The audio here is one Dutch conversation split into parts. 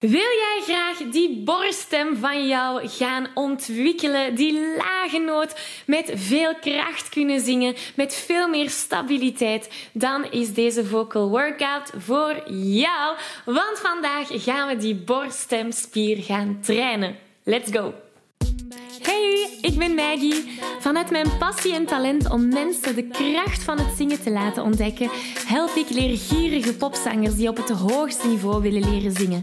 Wil jij graag die borststem van jou gaan ontwikkelen, die lage noot met veel kracht kunnen zingen, met veel meer stabiliteit, dan is deze vocal workout voor jou. Want vandaag gaan we die borststemspier gaan trainen. Let's go! Hey, ik ben Maggie. Vanuit mijn passie en talent om mensen de kracht van het zingen te laten ontdekken, help ik leergierige popzangers die op het hoogste niveau willen leren zingen.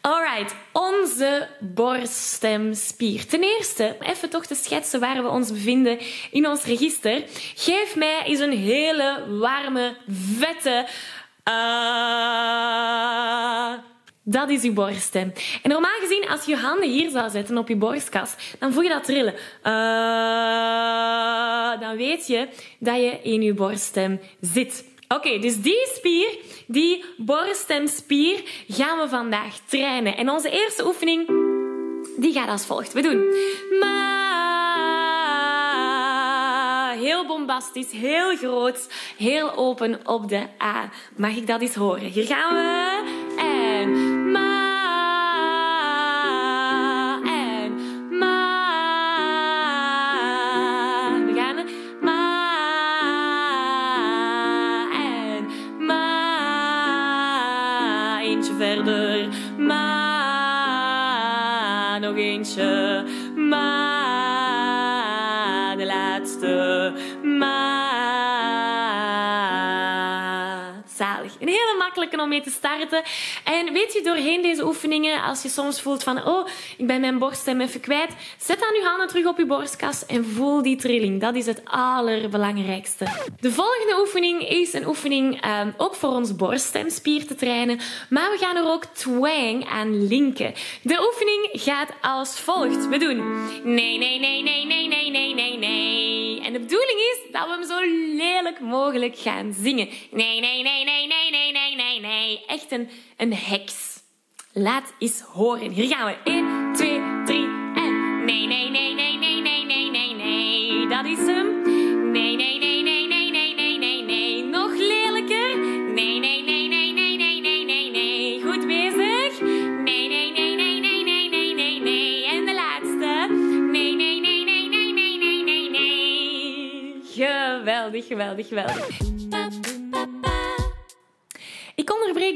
Alright, onze borststemspier. Ten eerste, even toch te schetsen waar we ons bevinden in ons register. Geef mij eens een hele warme, vette. Uh... Dat is je borststem. En normaal gezien, als je je handen hier zou zetten op je borstkas, dan voel je dat trillen. Uh... Dan weet je dat je in je borststem zit. Oké, dus die spier, die borststemspier, gaan we vandaag trainen. En onze eerste oefening, die gaat als volgt. We doen ma. Heel bombastisch, heel groot, heel open op de A. Mag ik dat eens horen? Hier gaan we. En verder. Maar nog eentje. Maar de laatste. Een hele makkelijke om mee te starten. En weet je, doorheen deze oefeningen, als je soms voelt van, oh, ik ben mijn borststem even kwijt, zet dan je handen terug op je borstkas en voel die trilling. Dat is het allerbelangrijkste. De volgende oefening is een oefening um, ook voor ons borststemspier te trainen, maar we gaan er ook twang aan linken. De oefening gaat als volgt. We doen nee, nee, nee, nee, nee, nee, nee, nee, nee. En de bedoeling is dat we hem zo lelijk mogelijk gaan zingen. Nee, nee, nee, nee, nee, nee, nee, nee, nee. Echt een een heks. Laat eens horen. Hier gaan we. 1, 2, 3 en... Nee, nee, nee, nee, nee, nee, nee, nee, nee. Dat is hem. Nee, nee, nee, nee, nee, nee, nee, nee, nee. Nog lelijker. Nee, nee, nee, nee, nee, nee, nee, nee, nee. Goed bezig. Nee, nee, nee, nee, nee, nee, nee, nee, nee. En de laatste. Nee, nee, nee, nee, nee, nee, nee, nee, nee. Geweldig, geweldig, geweldig.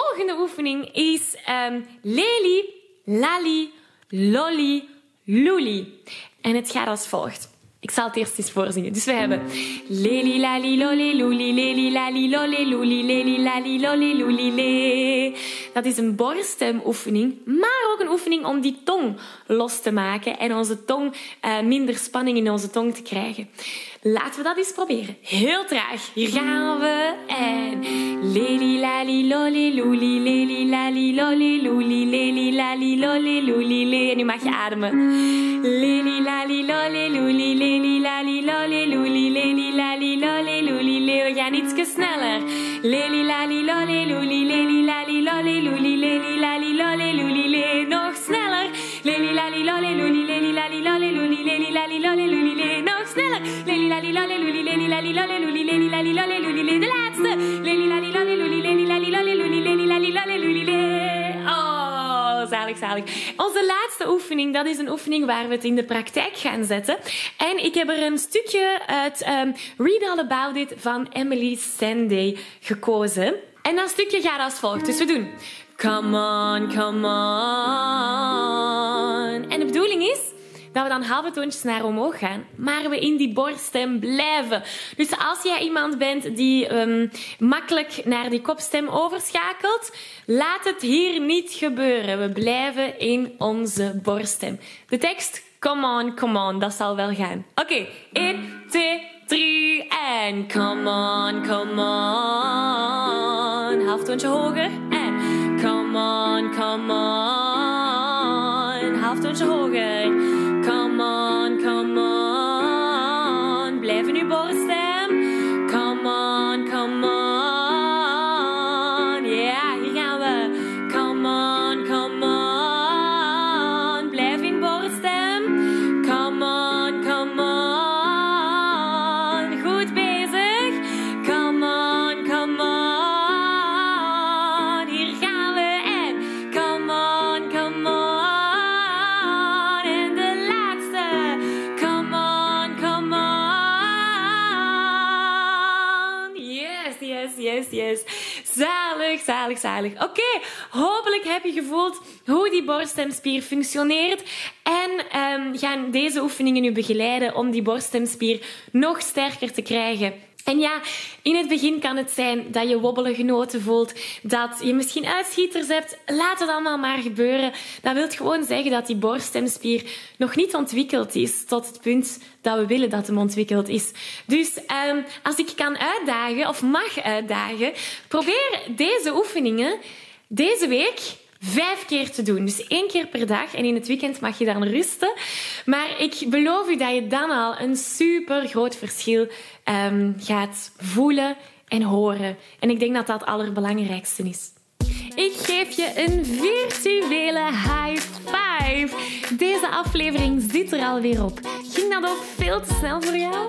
Volgende oefening is um, Leli, Lali, Lolly, Luli. En het gaat als volgt. Ik zal het eerst eens voorzingen. Dus we hebben Leli, lali, lolly, luli, leli, lali, lolly, luli, leli, lali, luli, le. Dat is een borststemoefening, maar ook een oefening om die tong los te maken en onze tong uh, minder spanning in onze tong te krijgen. Laten we dat eens proberen. Heel traag. Hier gaan we. En leli lali loli luli leli lali loli luli leli lali loli luli le. En nu mag je ademen. Leli lali loli luli leli lali loli luli leli lali loli luli le. We gaan iets sneller. Leli lali loli luli leli lali loli luli leli lali loli luli le. Nog sneller. Leli lali loli luli leli lali loli luli leli lali loli luli le. Nog sneller. Leli lali loli luli leli lali loli luli leli lali loli luli le. De laatste. Leli lali loli luli leli Onze laatste oefening, dat is een oefening waar we het in de praktijk gaan zetten. En ik heb er een stukje uit um, Read All About It van Emily Sanday gekozen. En dat stukje gaat als volgt. Dus we doen... Come on, come on. En de bedoeling is dat we dan halve toontjes naar omhoog gaan, maar we in die borststem blijven. Dus als jij iemand bent die um, makkelijk naar die kopstem overschakelt, laat het hier niet gebeuren. We blijven in onze borststem. De tekst, come on, come on, dat zal wel gaan. Oké, okay, 1, 2, 3 en come on, come on. Half toontje hoger en come on, come on. Half toontje hoger. Yes. Zalig, zalig, zalig. Oké, hopelijk heb je gevoeld hoe die borststemspier functioneert. En um, gaan deze oefeningen u begeleiden om die borststemspier nog sterker te krijgen. En ja, in het begin kan het zijn dat je wobbelige noten voelt, dat je misschien uitschieters hebt. Laat het allemaal maar gebeuren. Dat wil gewoon zeggen dat die borststemspier nog niet ontwikkeld is tot het punt dat we willen dat hem ontwikkeld is. Dus um, als ik kan uitdagen of mag uitdagen, probeer deze oefeningen deze week vijf keer te doen. Dus één keer per dag. En in het weekend mag je dan rusten. Maar ik beloof u dat je dan al een super groot verschil um, gaat voelen en horen. En ik denk dat dat het allerbelangrijkste is. Ik geef je een virtuele high five. Deze aflevering zit er alweer op. Ging dat ook veel te snel voor jou?